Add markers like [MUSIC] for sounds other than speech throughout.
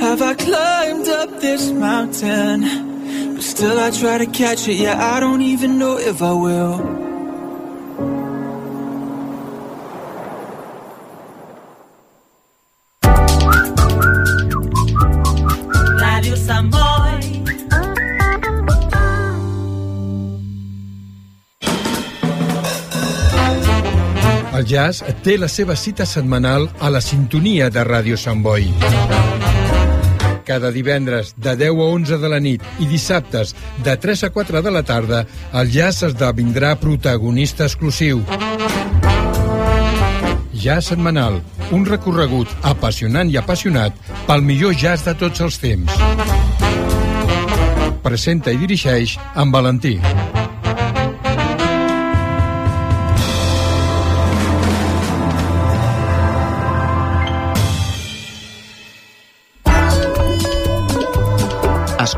have I climbed up this mountain? But still I try to catch it, yeah, I don't even know if I will. Radio. El jazz té la seva cita setmanal a la sintonia de Ràdio Sant Boi. Cada divendres de 10 a 11 de la nit i dissabtes de 3 a 4 de la tarda, el jazz esdevindrà protagonista exclusiu. Jazz setmanal, un recorregut apassionant i apassionat pel millor jazz de tots els temps. Presenta i dirigeix en Valentí.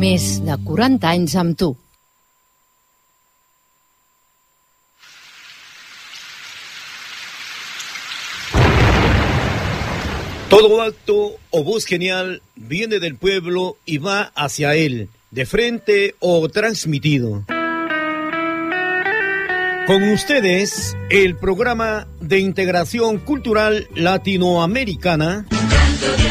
Més de 40 anys amb tu. Todo acto o voz genial viene del pueblo y va hacia él, de frente o transmitido. Con ustedes, el programa de integración cultural latinoamericana. Un canto de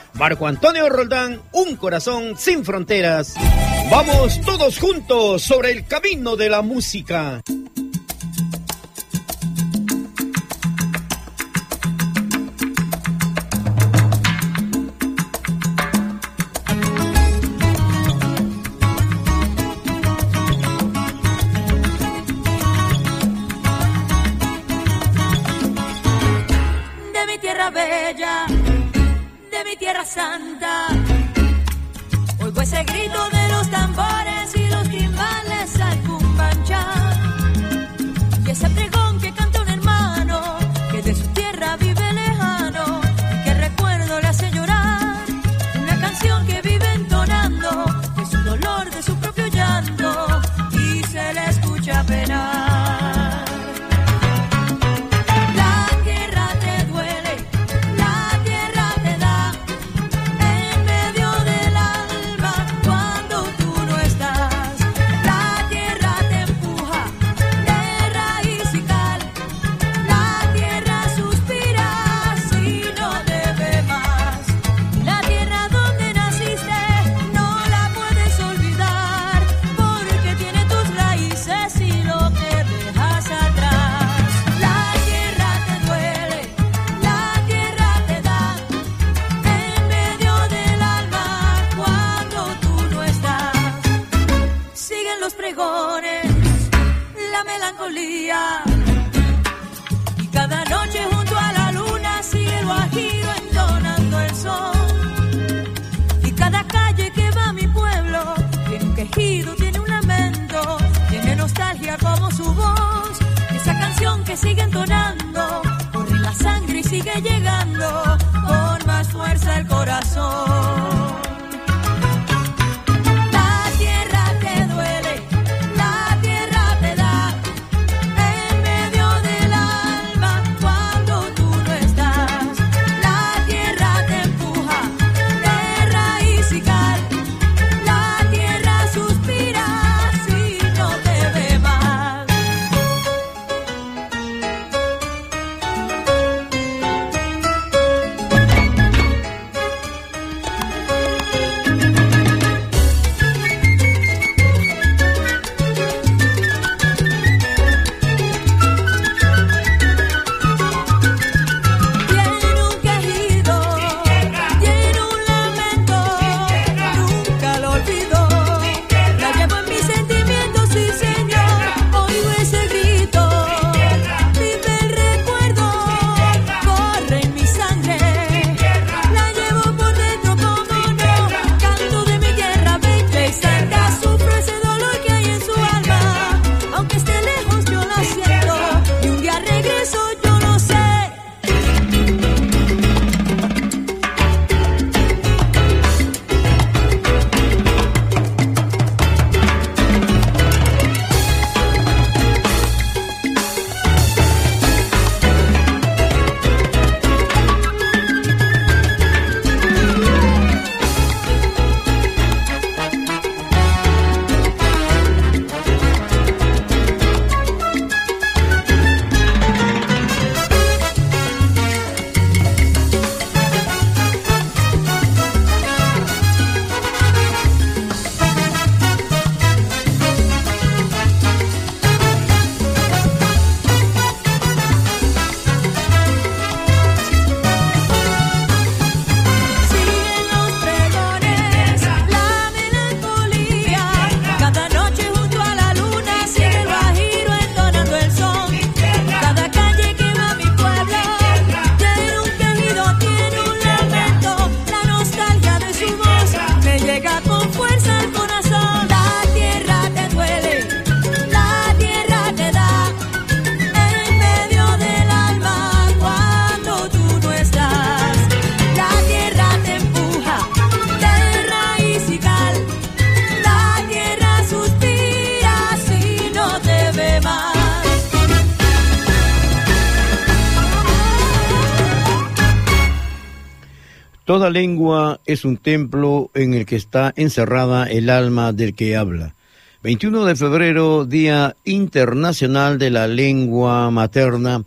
Marco Antonio Roldán, un corazón sin fronteras. Vamos todos juntos sobre el camino de la música. De mi tierra bella, mi tierra santa. Oigo ese grito de los tambores es un templo en el que está encerrada el alma del que habla. 21 de febrero, Día Internacional de la Lengua Materna.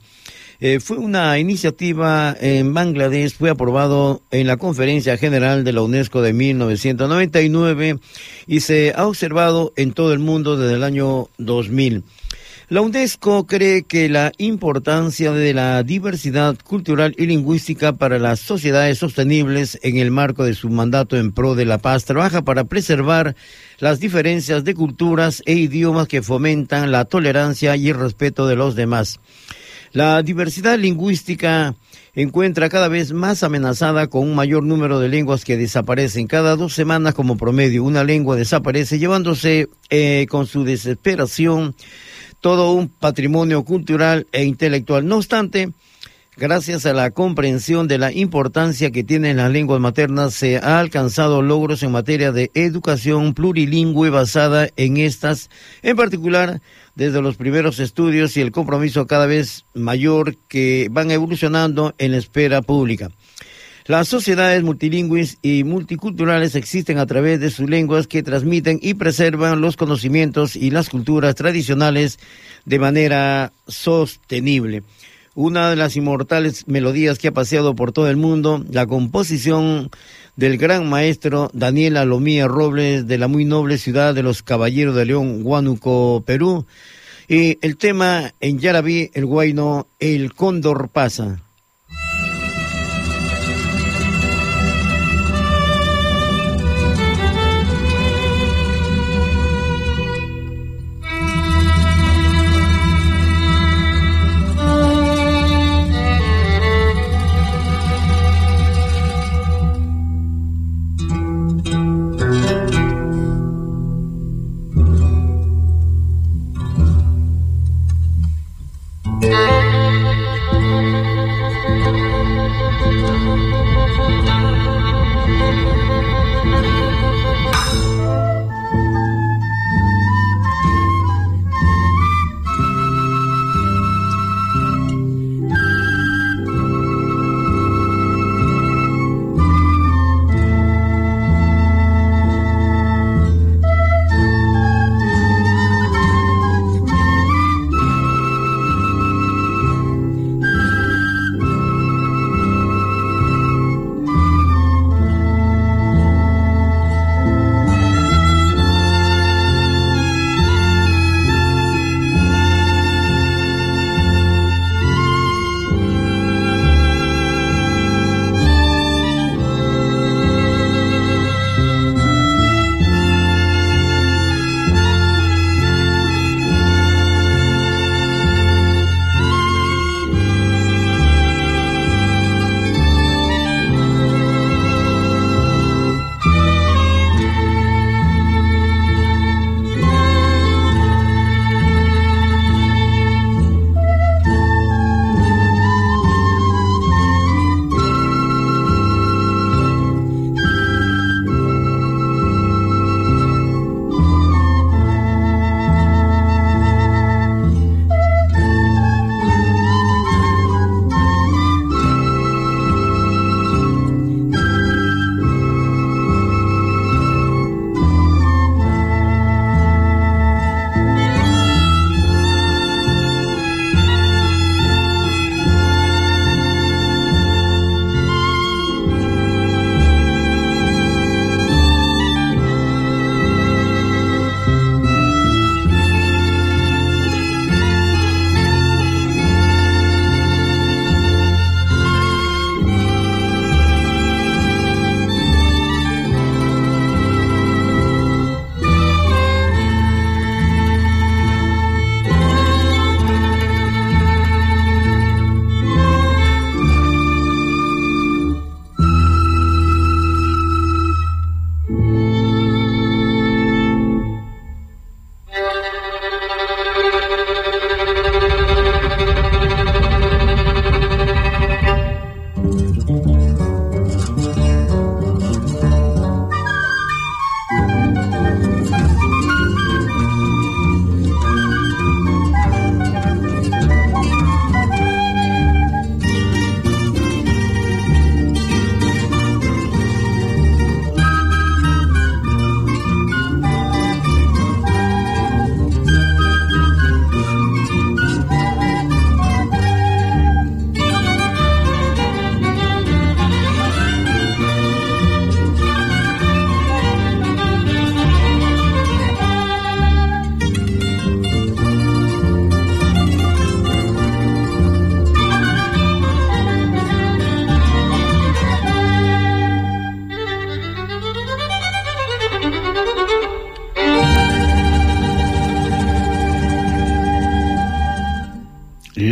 Eh, fue una iniciativa en Bangladesh, fue aprobado en la Conferencia General de la UNESCO de 1999 y se ha observado en todo el mundo desde el año 2000. La UNESCO cree que la importancia de la diversidad cultural y lingüística para las sociedades sostenibles en el marco de su mandato en pro de la paz trabaja para preservar las diferencias de culturas e idiomas que fomentan la tolerancia y el respeto de los demás. La diversidad lingüística encuentra cada vez más amenazada con un mayor número de lenguas que desaparecen. Cada dos semanas como promedio una lengua desaparece, llevándose eh, con su desesperación todo un patrimonio cultural e intelectual. No obstante, gracias a la comprensión de la importancia que tienen las lenguas maternas, se ha alcanzado logros en materia de educación plurilingüe basada en estas, en particular desde los primeros estudios y el compromiso cada vez mayor que van evolucionando en la esfera pública. Las sociedades multilingües y multiculturales existen a través de sus lenguas que transmiten y preservan los conocimientos y las culturas tradicionales de manera sostenible. Una de las inmortales melodías que ha paseado por todo el mundo, la composición del gran maestro Daniel Alomía Robles de la muy noble ciudad de los Caballeros de León, Huánuco, Perú, y el tema en Yarabí, el guayno, El Cóndor pasa.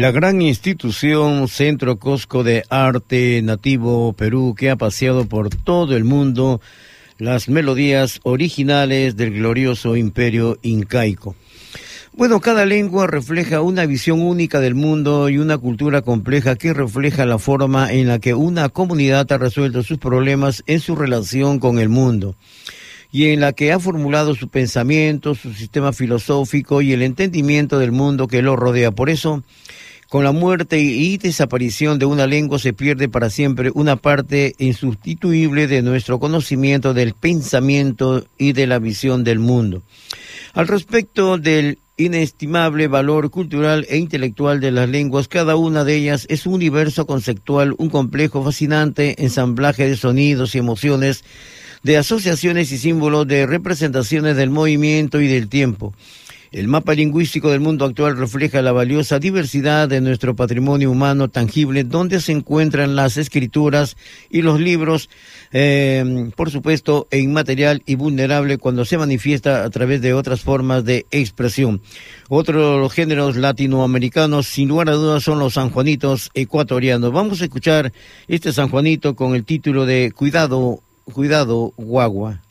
La gran institución Centro Cosco de Arte Nativo Perú que ha paseado por todo el mundo las melodías originales del glorioso imperio incaico. Bueno, cada lengua refleja una visión única del mundo y una cultura compleja que refleja la forma en la que una comunidad ha resuelto sus problemas en su relación con el mundo y en la que ha formulado su pensamiento, su sistema filosófico y el entendimiento del mundo que lo rodea. Por eso, con la muerte y desaparición de una lengua se pierde para siempre una parte insustituible de nuestro conocimiento del pensamiento y de la visión del mundo. Al respecto del inestimable valor cultural e intelectual de las lenguas, cada una de ellas es un universo conceptual, un complejo, fascinante ensamblaje de sonidos y emociones, de asociaciones y símbolos, de representaciones del movimiento y del tiempo. El mapa lingüístico del mundo actual refleja la valiosa diversidad de nuestro patrimonio humano tangible, donde se encuentran las escrituras y los libros, eh, por supuesto, e inmaterial y vulnerable cuando se manifiesta a través de otras formas de expresión. Otro de los géneros latinoamericanos, sin lugar a dudas, son los sanjuanitos ecuatorianos. Vamos a escuchar este sanjuanito con el título de Cuidado, cuidado, guagua.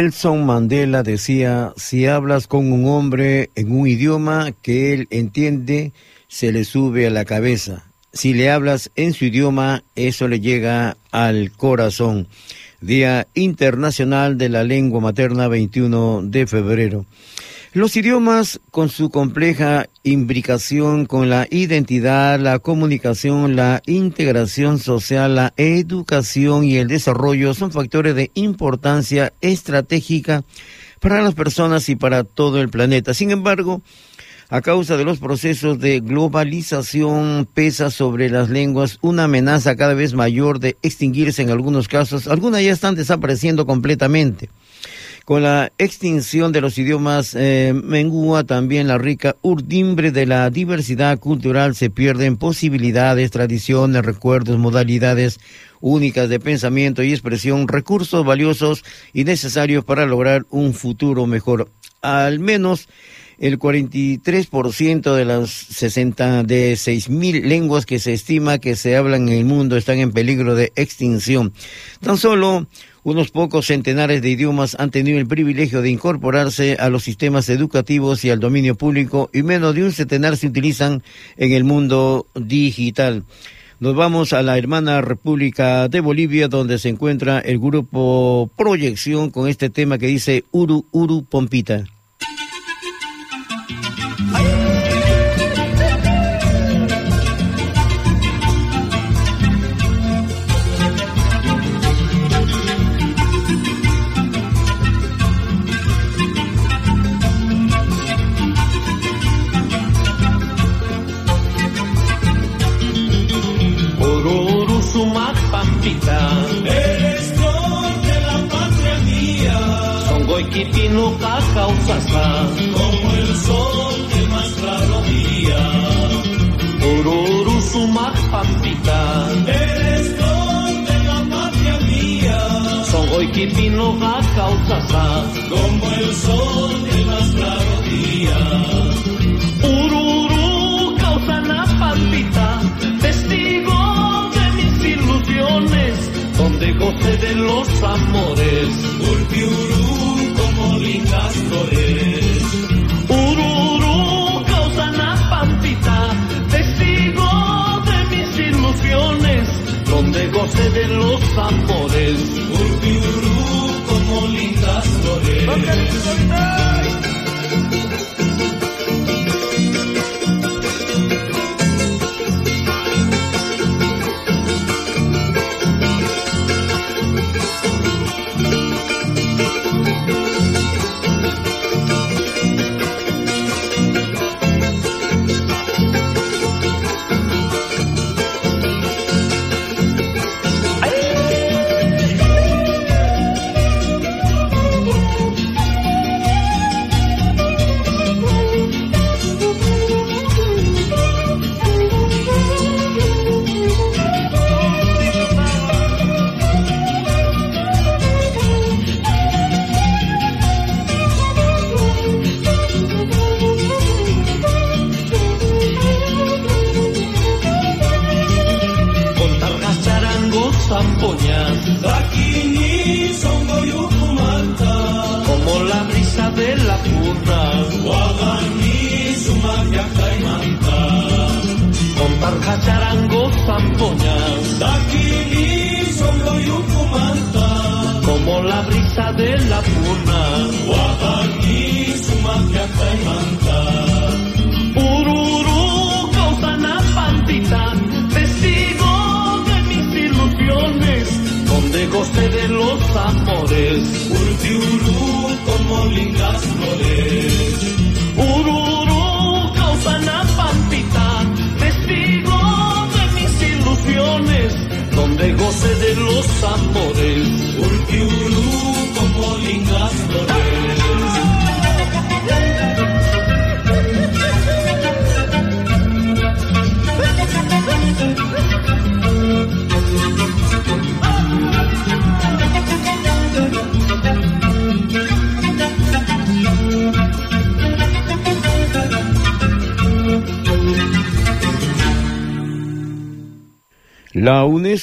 Nelson Mandela decía, si hablas con un hombre en un idioma que él entiende, se le sube a la cabeza. Si le hablas en su idioma, eso le llega al corazón. Día Internacional de la Lengua Materna 21 de febrero. Los idiomas, con su compleja imbricación con la identidad, la comunicación, la integración social, la educación y el desarrollo, son factores de importancia estratégica para las personas y para todo el planeta. Sin embargo, a causa de los procesos de globalización pesa sobre las lenguas una amenaza cada vez mayor de extinguirse en algunos casos. Algunas ya están desapareciendo completamente. Con la extinción de los idiomas eh, mengúa, también la rica urdimbre de la diversidad cultural se pierden posibilidades, tradiciones, recuerdos, modalidades únicas de pensamiento y expresión, recursos valiosos y necesarios para lograr un futuro mejor. Al menos el 43% de las 60 de 6.000 lenguas que se estima que se hablan en el mundo están en peligro de extinción. Tan solo unos pocos centenares de idiomas han tenido el privilegio de incorporarse a los sistemas educativos y al dominio público y menos de un centenar se utilizan en el mundo digital. Nos vamos a la hermana República de Bolivia, donde se encuentra el grupo Proyección con este tema que dice Uru Uru Pompita.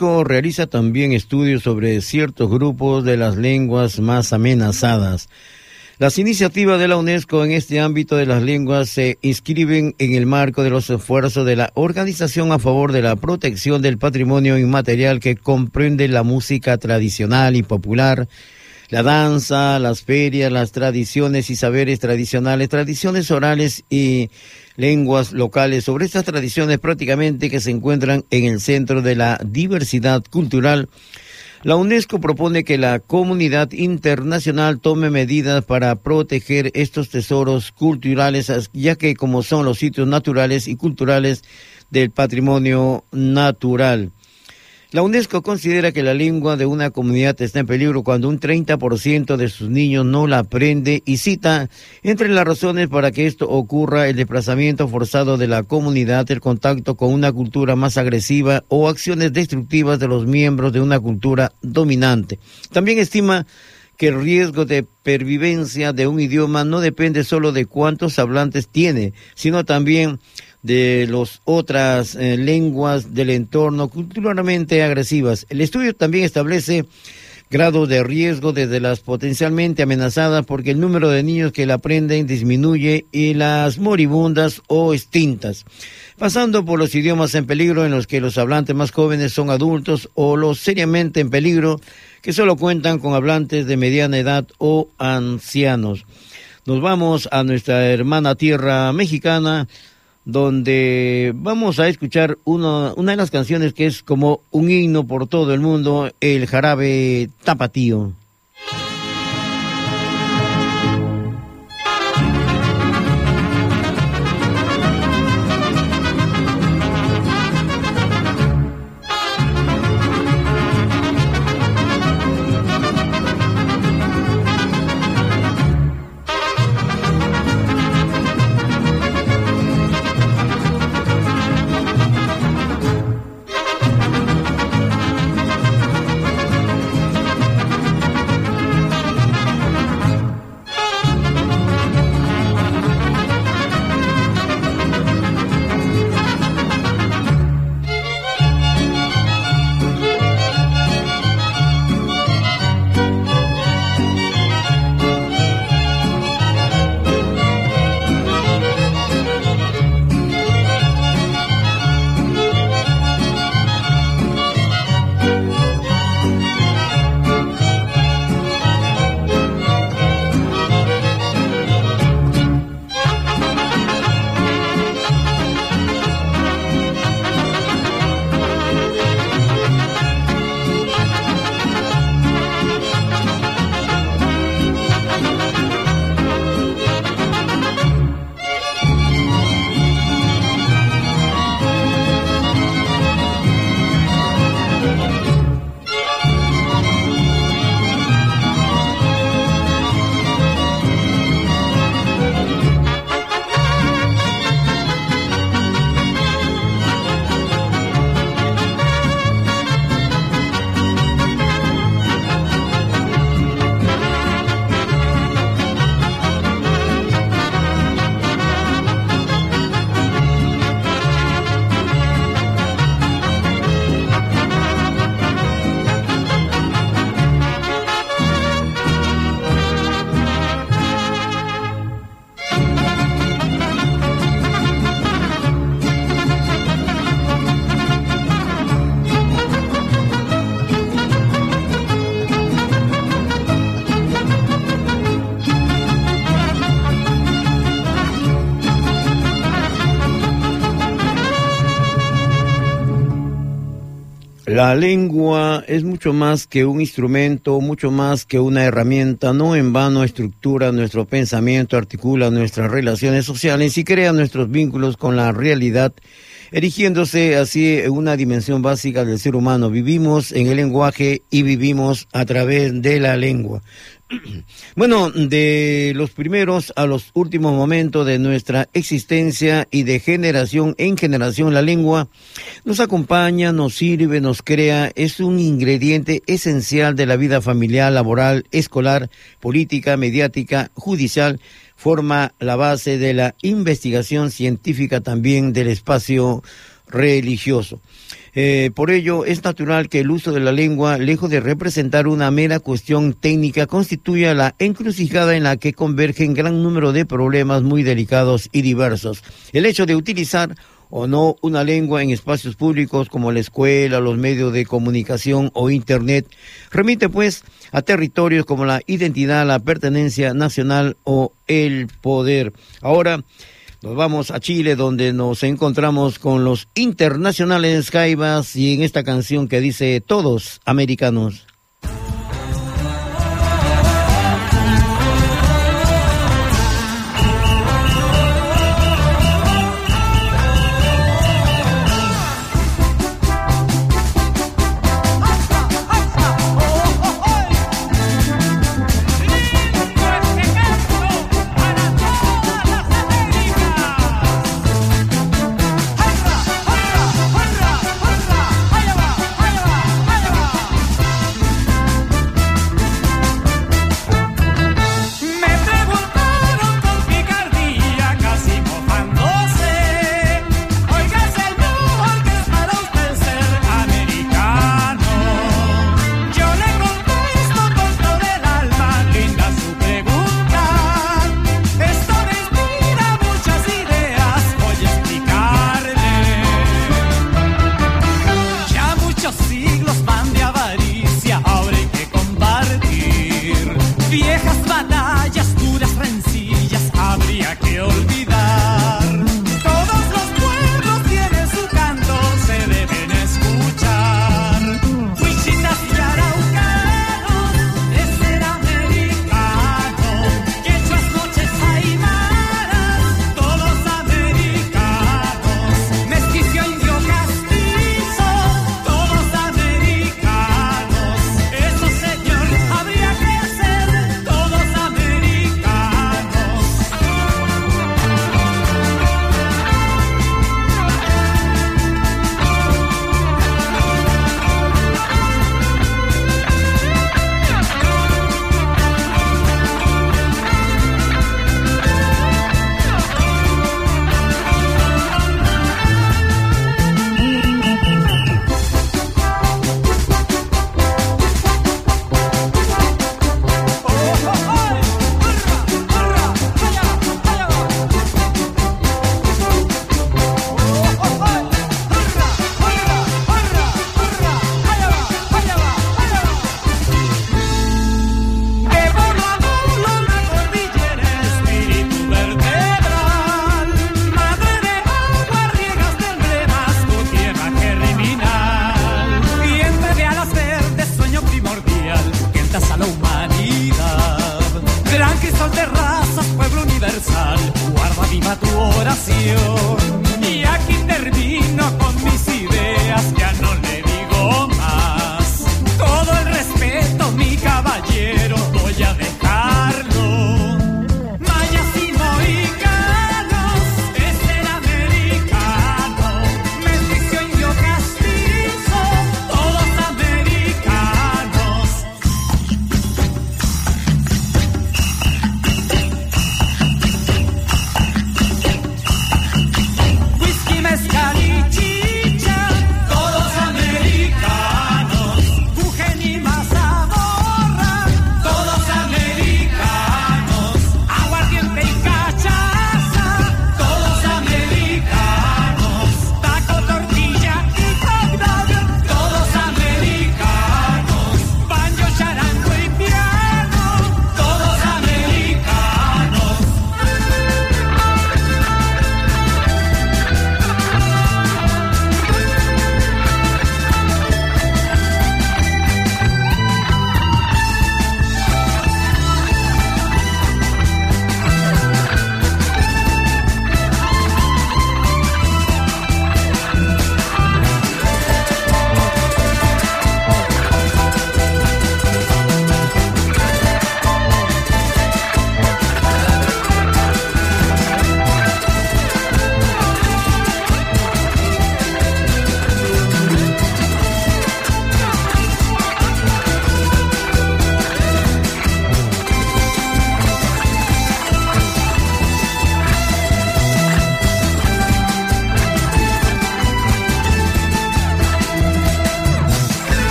Realiza también estudios sobre ciertos grupos de las lenguas más amenazadas. Las iniciativas de la UNESCO en este ámbito de las lenguas se inscriben en el marco de los esfuerzos de la Organización a favor de la protección del patrimonio inmaterial que comprende la música tradicional y popular, la danza, las ferias, las tradiciones y saberes tradicionales, tradiciones orales y lenguas locales. Sobre estas tradiciones prácticamente que se encuentran en el centro de la diversidad cultural, La UNESCO propone que la comunidad internacional tome medidas para proteger estos tesoros culturales, ya que como son los sitios naturales y culturales del patrimonio natural. La UNESCO considera que la lengua de una comunidad está en peligro cuando un 30% de sus niños no la aprende y cita entre las razones para que esto ocurra el desplazamiento forzado de la comunidad, el contacto con una cultura más agresiva o acciones destructivas de los miembros de una cultura dominante. También estima que el riesgo de pervivencia de un idioma no depende solo de cuántos hablantes tiene, sino también de las otras eh, lenguas del entorno culturalmente agresivas. El estudio también establece grados de riesgo desde las potencialmente amenazadas porque el número de niños que la aprenden disminuye y las moribundas o extintas, pasando por los idiomas en peligro en los que los hablantes más jóvenes son adultos o los seriamente en peligro que solo cuentan con hablantes de mediana edad o ancianos. Nos vamos a nuestra hermana tierra mexicana donde vamos a escuchar una, una de las canciones que es como un himno por todo el mundo, el jarabe tapatío. La lengua es mucho más que un instrumento, mucho más que una herramienta. No en vano estructura nuestro pensamiento, articula nuestras relaciones sociales y crea nuestros vínculos con la realidad, erigiéndose así en una dimensión básica del ser humano. Vivimos en el lenguaje y vivimos a través de la lengua. [CLEARS THROAT] Bueno, de los primeros a los últimos momentos de nuestra existencia y de generación en generación, la lengua nos acompaña, nos sirve, nos crea, es un ingrediente esencial de la vida familiar, laboral, escolar, política, mediática, judicial, forma la base de la investigación científica también del espacio religioso. Eh, por ello, es natural que el uso de la lengua, lejos de representar una mera cuestión técnica, constituya la encrucijada en la que convergen gran número de problemas muy delicados y diversos. El hecho de utilizar o no una lengua en espacios públicos como la escuela, los medios de comunicación o Internet, remite pues a territorios como la identidad, la pertenencia nacional o el poder. Ahora, nos vamos a Chile donde nos encontramos con los internacionales Jaivas y en esta canción que dice Todos Americanos.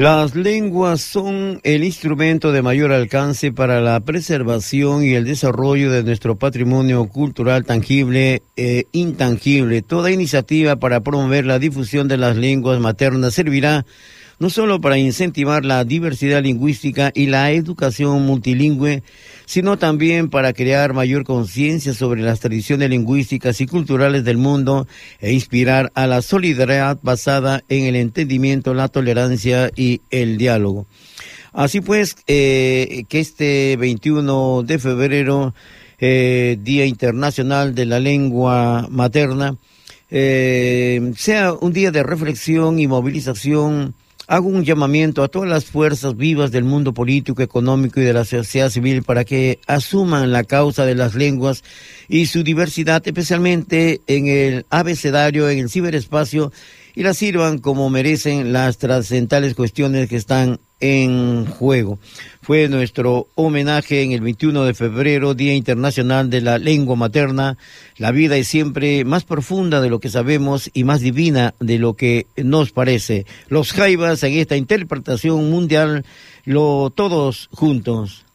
Las lenguas son el instrumento de mayor alcance para la preservación y el desarrollo de nuestro patrimonio cultural tangible e intangible. Toda iniciativa para promover la difusión de las lenguas maternas servirá no solo para incentivar la diversidad lingüística y la educación multilingüe, sino también para crear mayor conciencia sobre las tradiciones lingüísticas y culturales del mundo e inspirar a la solidaridad basada en el entendimiento, la tolerancia y el diálogo. Así pues, eh, que este 21 de febrero, eh, Día Internacional de la Lengua Materna, eh, sea un día de reflexión y movilización hago un llamamiento a todas las fuerzas vivas del mundo político, económico y de la sociedad civil para que asuman la causa de las lenguas y su diversidad, especialmente en el abecedario, en el ciberespacio, y las sirvan como merecen las trascendentales cuestiones que están en juego. Fue nuestro homenaje en el 21 de febrero, Día Internacional de la Lengua Materna. La vida es siempre más profunda de lo que sabemos y más divina de lo que nos parece. Los Jaivas en esta interpretación mundial, lo todos juntos.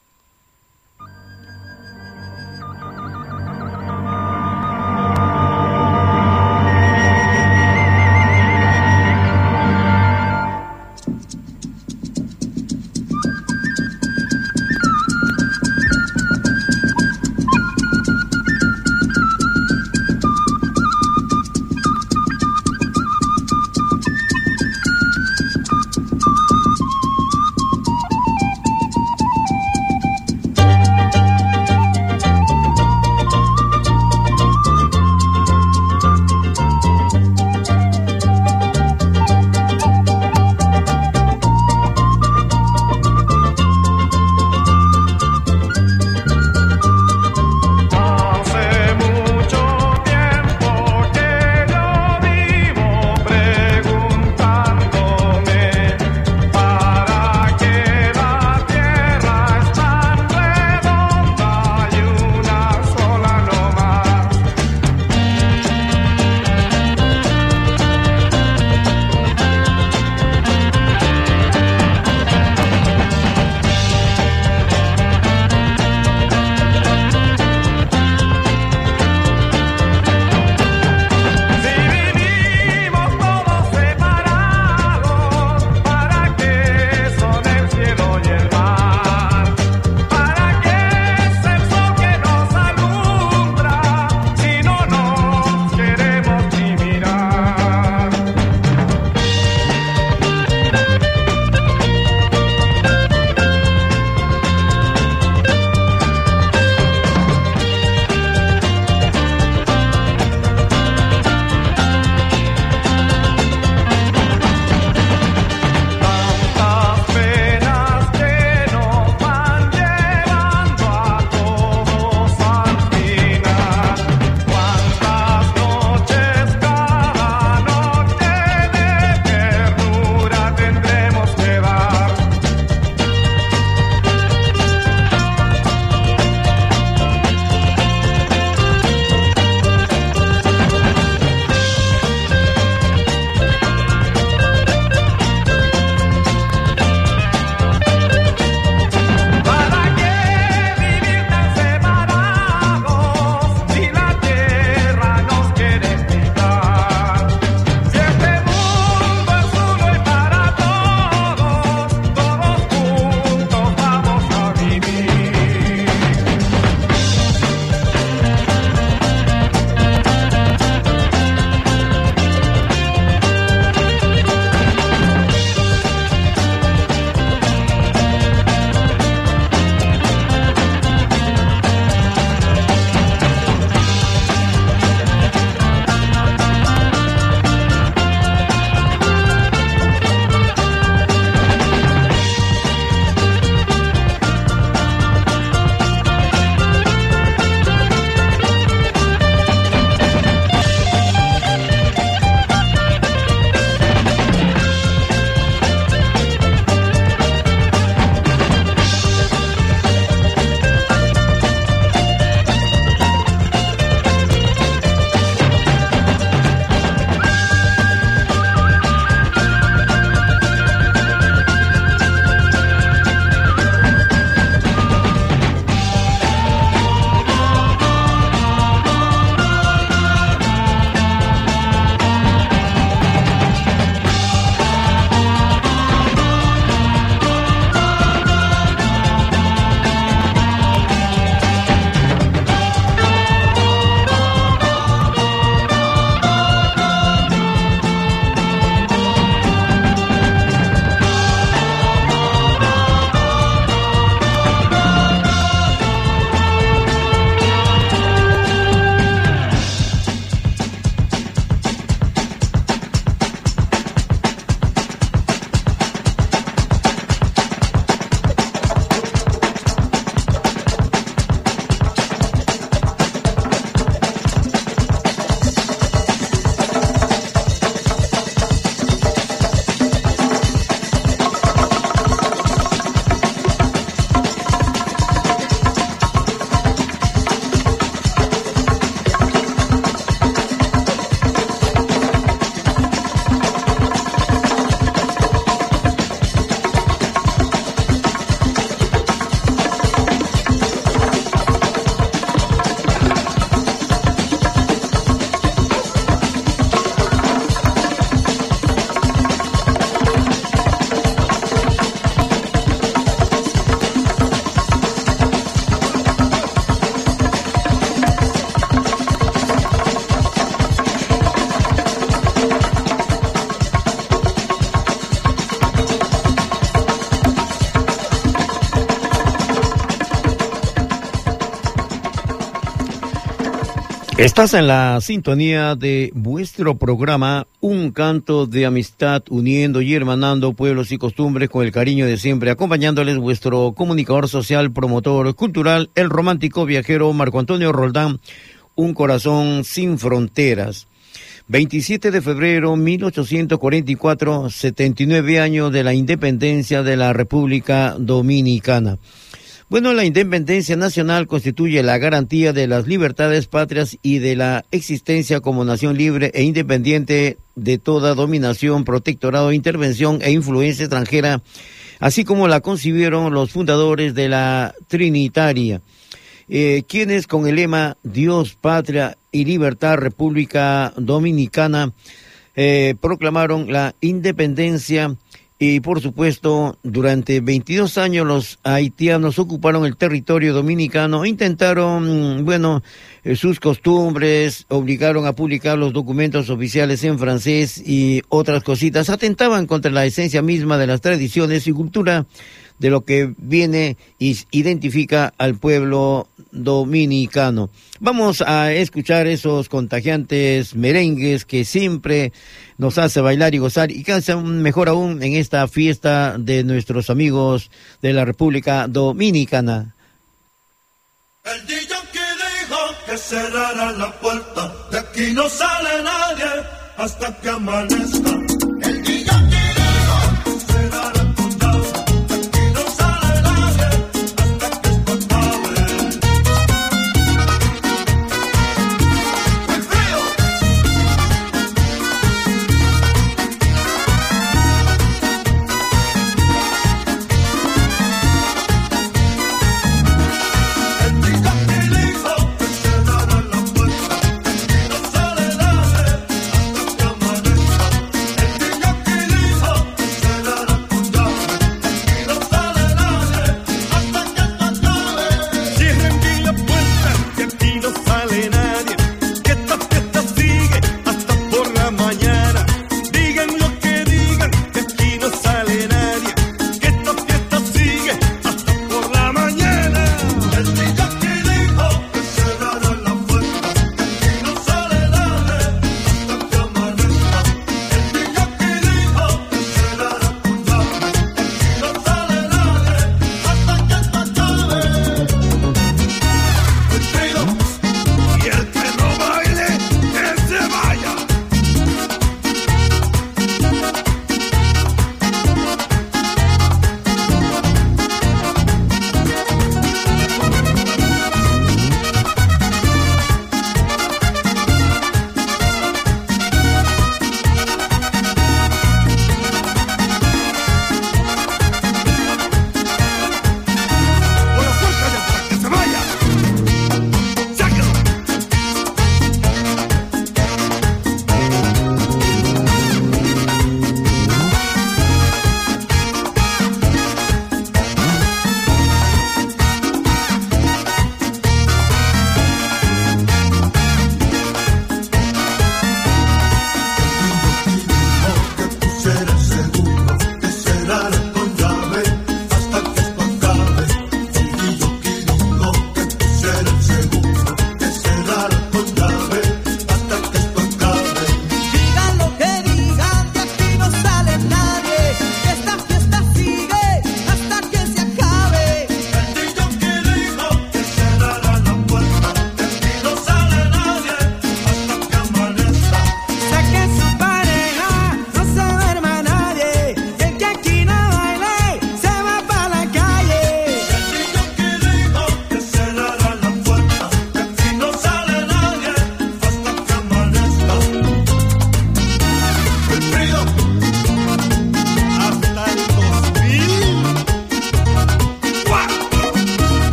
Estás en la sintonía de vuestro programa Un canto de amistad uniendo y hermanando pueblos y costumbres con el cariño de siempre, acompañándoles vuestro comunicador social, promotor cultural, el romántico viajero Marco Antonio Roldán, Un corazón sin fronteras. 27 de febrero 1844, 79 años de la independencia de la República Dominicana. Bueno, la independencia nacional constituye la garantía de las libertades patrias y de la existencia como nación libre e independiente de toda dominación, protectorado, intervención e influencia extranjera, así como la concibieron los fundadores de la Trinitaria, eh, quienes con el lema Dios, Patria y Libertad, República Dominicana, eh, proclamaron la independencia y por supuesto, durante 22 años los haitianos ocuparon el territorio dominicano intentaron, bueno, eh, sus costumbres, obligaron a publicar los documentos oficiales en francés y otras cositas, atentaban contra la esencia misma de las tradiciones y cultura de lo que viene y identifica al pueblo dominicano. Vamos a escuchar esos contagiantes merengues que siempre nos hace bailar y gozar y hacen mejor aún en esta fiesta de nuestros amigos de la República Dominicana. El DJ que dijo que cerrara la puerta, de aquí no sale nadie hasta que amanezca.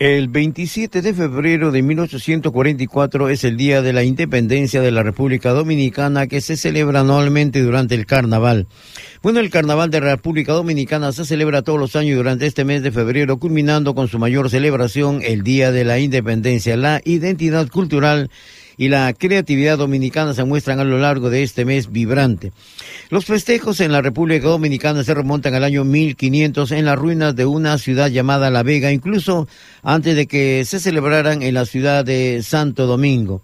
El 27 de febrero de 1844 es el día de la independencia de la República Dominicana que se celebra anualmente durante el carnaval. Bueno, el carnaval de la República Dominicana se celebra todos los años durante este mes de febrero, culminando con su mayor celebración el Día de la Independencia. La identidad cultural y la creatividad dominicana se muestran a lo largo de este mes vibrante. Los festejos en la República Dominicana se remontan al año 1500 en las ruinas de una ciudad llamada La Vega, incluso antes de que se celebraran en la ciudad de Santo Domingo.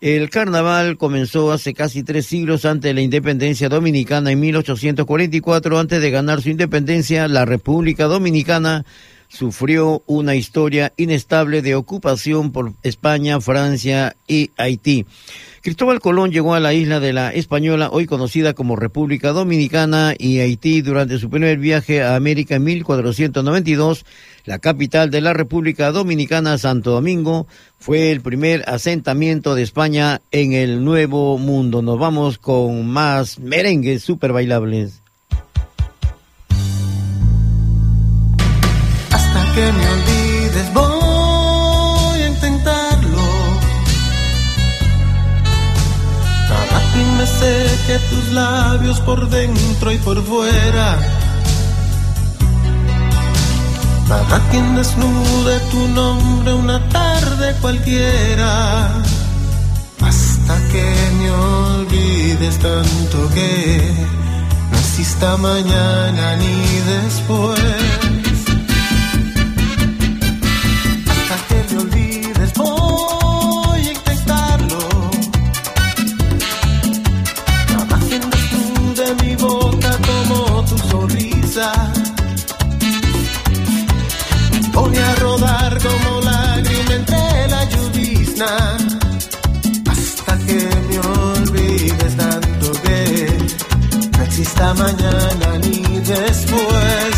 El carnaval comenzó hace casi tres siglos antes de la independencia dominicana en 1844. Antes de ganar su independencia, la República Dominicana sufrió una historia inestable de ocupación por España, Francia y Haití. Cristóbal Colón llegó a la isla de la Española, hoy conocida como República Dominicana, y Haití durante su primer viaje a América en 1492. La capital de la República Dominicana, Santo Domingo, fue el primer asentamiento de España en el Nuevo Mundo. Nos vamos con más merengues super bailables. Que me olvides voy a intentarlo. Para que me seque tus labios por dentro y por fuera. Para que desnude tu nombre una tarde cualquiera. Hasta que me olvides tanto que no exista mañana ni después. Hasta que me olvides tanto que no exista mañana ni después.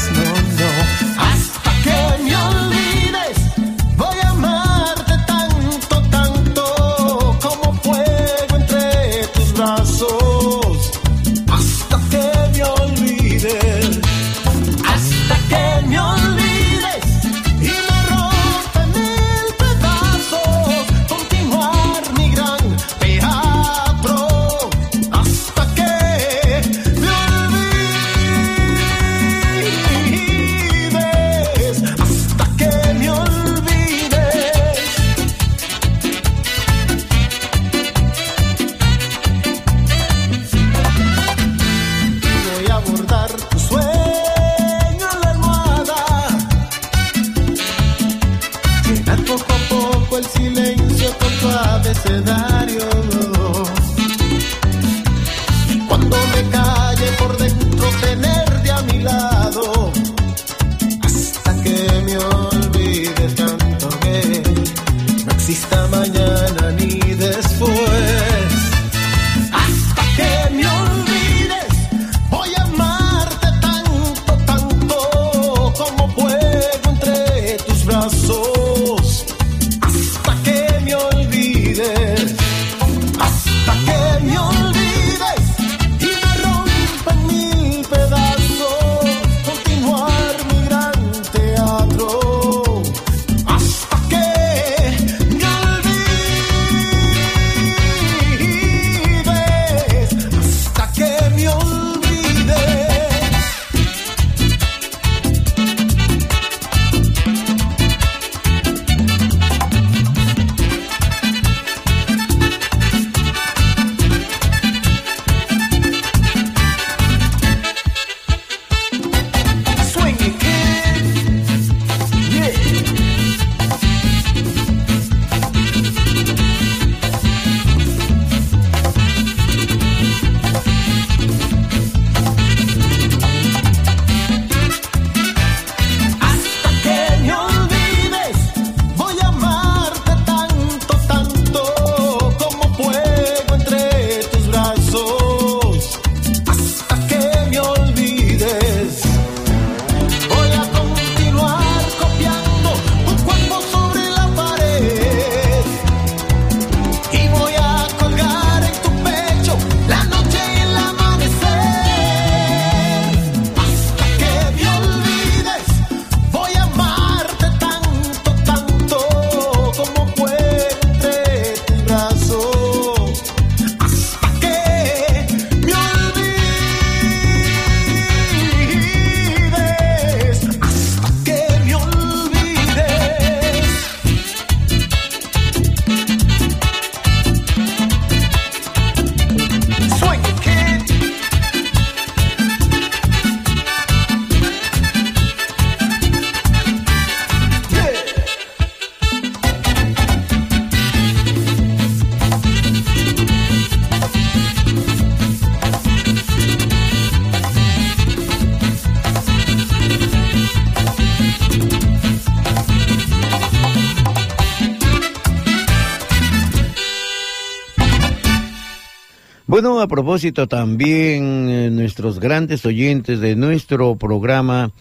Bueno, a propósito también eh, nuestros grandes oyentes de nuestro programa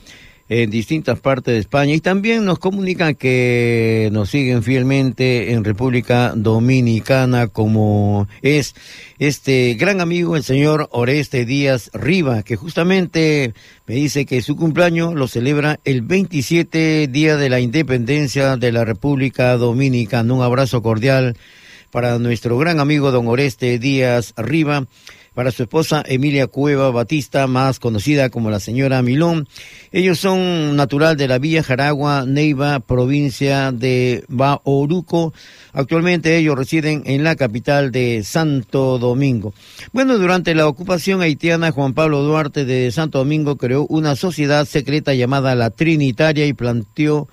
en distintas partes de España y también nos comunican que nos siguen fielmente en República Dominicana como es este gran amigo el señor Oreste Díaz Riva que justamente me dice que su cumpleaños lo celebra el 27 día de la independencia de la República Dominicana. Un abrazo cordial para nuestro gran amigo don Oreste Díaz Riva para su esposa Emilia Cueva Batista, más conocida como la señora Milón. Ellos son natural de la Villa Jaragua, Neiva, provincia de Baoruco. Actualmente ellos residen en la capital de Santo Domingo. Bueno, durante la ocupación haitiana, Juan Pablo Duarte de Santo Domingo creó una sociedad secreta llamada la Trinitaria y planteó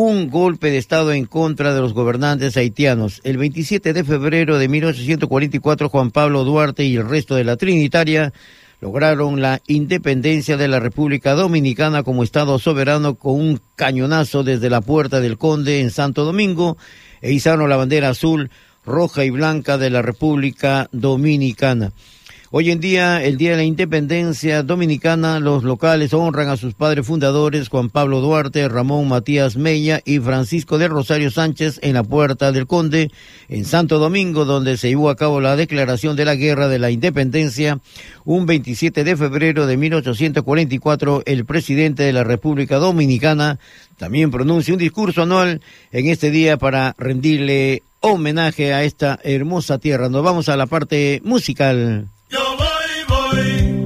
un golpe de Estado en contra de los gobernantes haitianos. El 27 de febrero de 1844, Juan Pablo Duarte y el resto de la Trinitaria lograron la independencia de la República Dominicana como Estado soberano con un cañonazo desde la Puerta del Conde en Santo Domingo e izaron la bandera azul, roja y blanca de la República Dominicana. Hoy en día, el Día de la Independencia Dominicana, los locales honran a sus padres fundadores Juan Pablo Duarte, Ramón Matías Mella y Francisco de Rosario Sánchez en la Puerta del Conde, en Santo Domingo, donde se llevó a cabo la declaración de la Guerra de la Independencia. Un 27 de febrero de 1844, el presidente de la República Dominicana también pronuncia un discurso anual en este día para rendirle homenaje a esta hermosa tierra. Nos vamos a la parte musical. joy.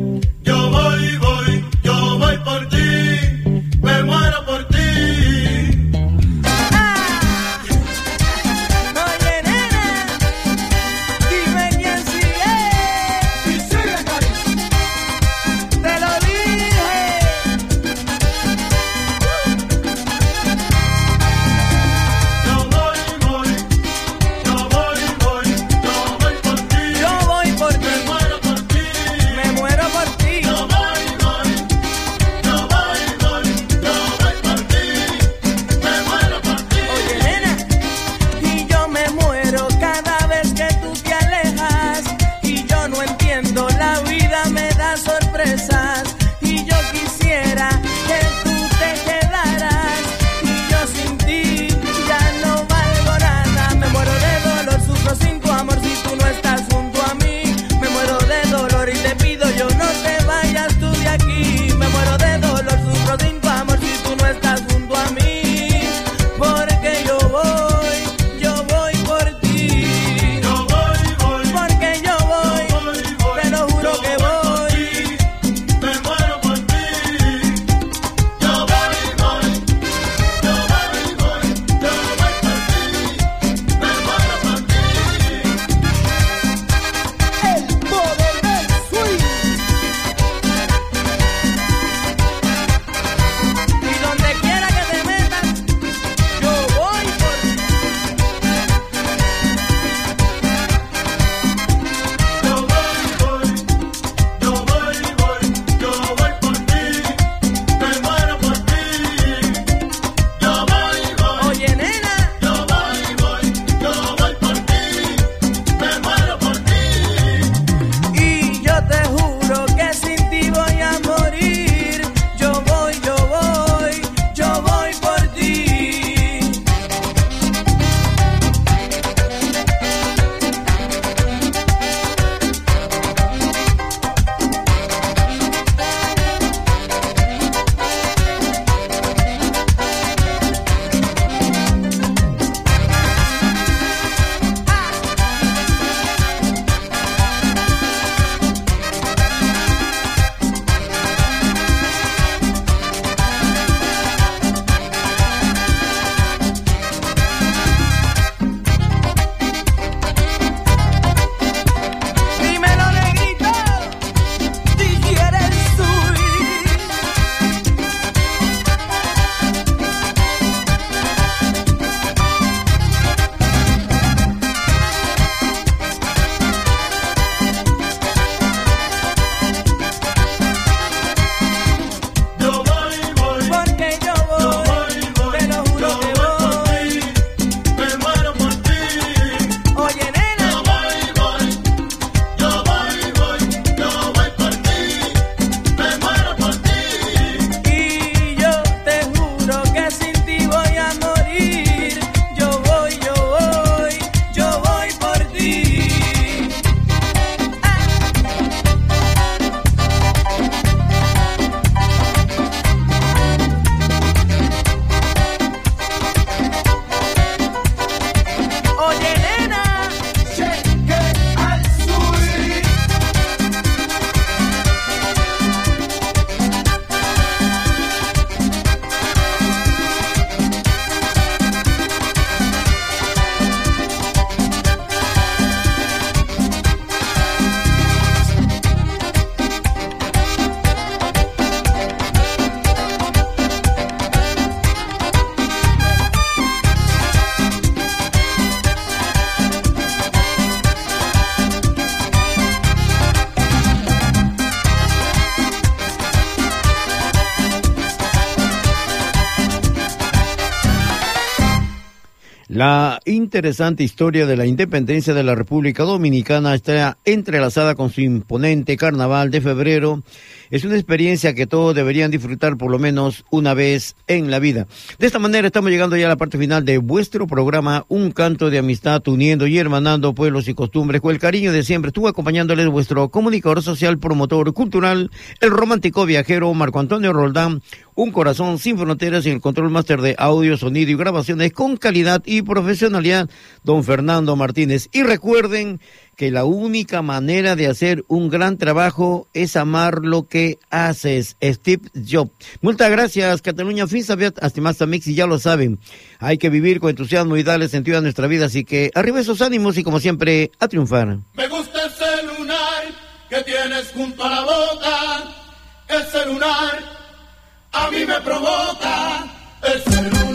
Interesante historia de la independencia de la República Dominicana está entrelazada con su imponente carnaval de febrero. Es una experiencia que todos deberían disfrutar por lo menos una vez en la vida. De esta manera estamos llegando ya a la parte final de vuestro programa Un canto de amistad uniendo y hermanando pueblos y costumbres con el cariño de siempre. Estuvo acompañándoles vuestro comunicador social, promotor cultural, el romántico viajero Marco Antonio Roldán, un corazón sin fronteras y el control máster de audio, sonido y grabaciones con calidad y profesionalidad, don Fernando Martínez. Y recuerden que la única manera de hacer un gran trabajo es amar lo que haces. Steve Jobs. Muchas gracias, Cataluña Finsabet, hasta mix y ya lo saben. Hay que vivir con entusiasmo y darle sentido a nuestra vida, así que arriba esos ánimos y como siempre, a triunfar. Me gusta ese lunar que tienes junto a la boca, ese lunar a mí me provoca, ese lunar.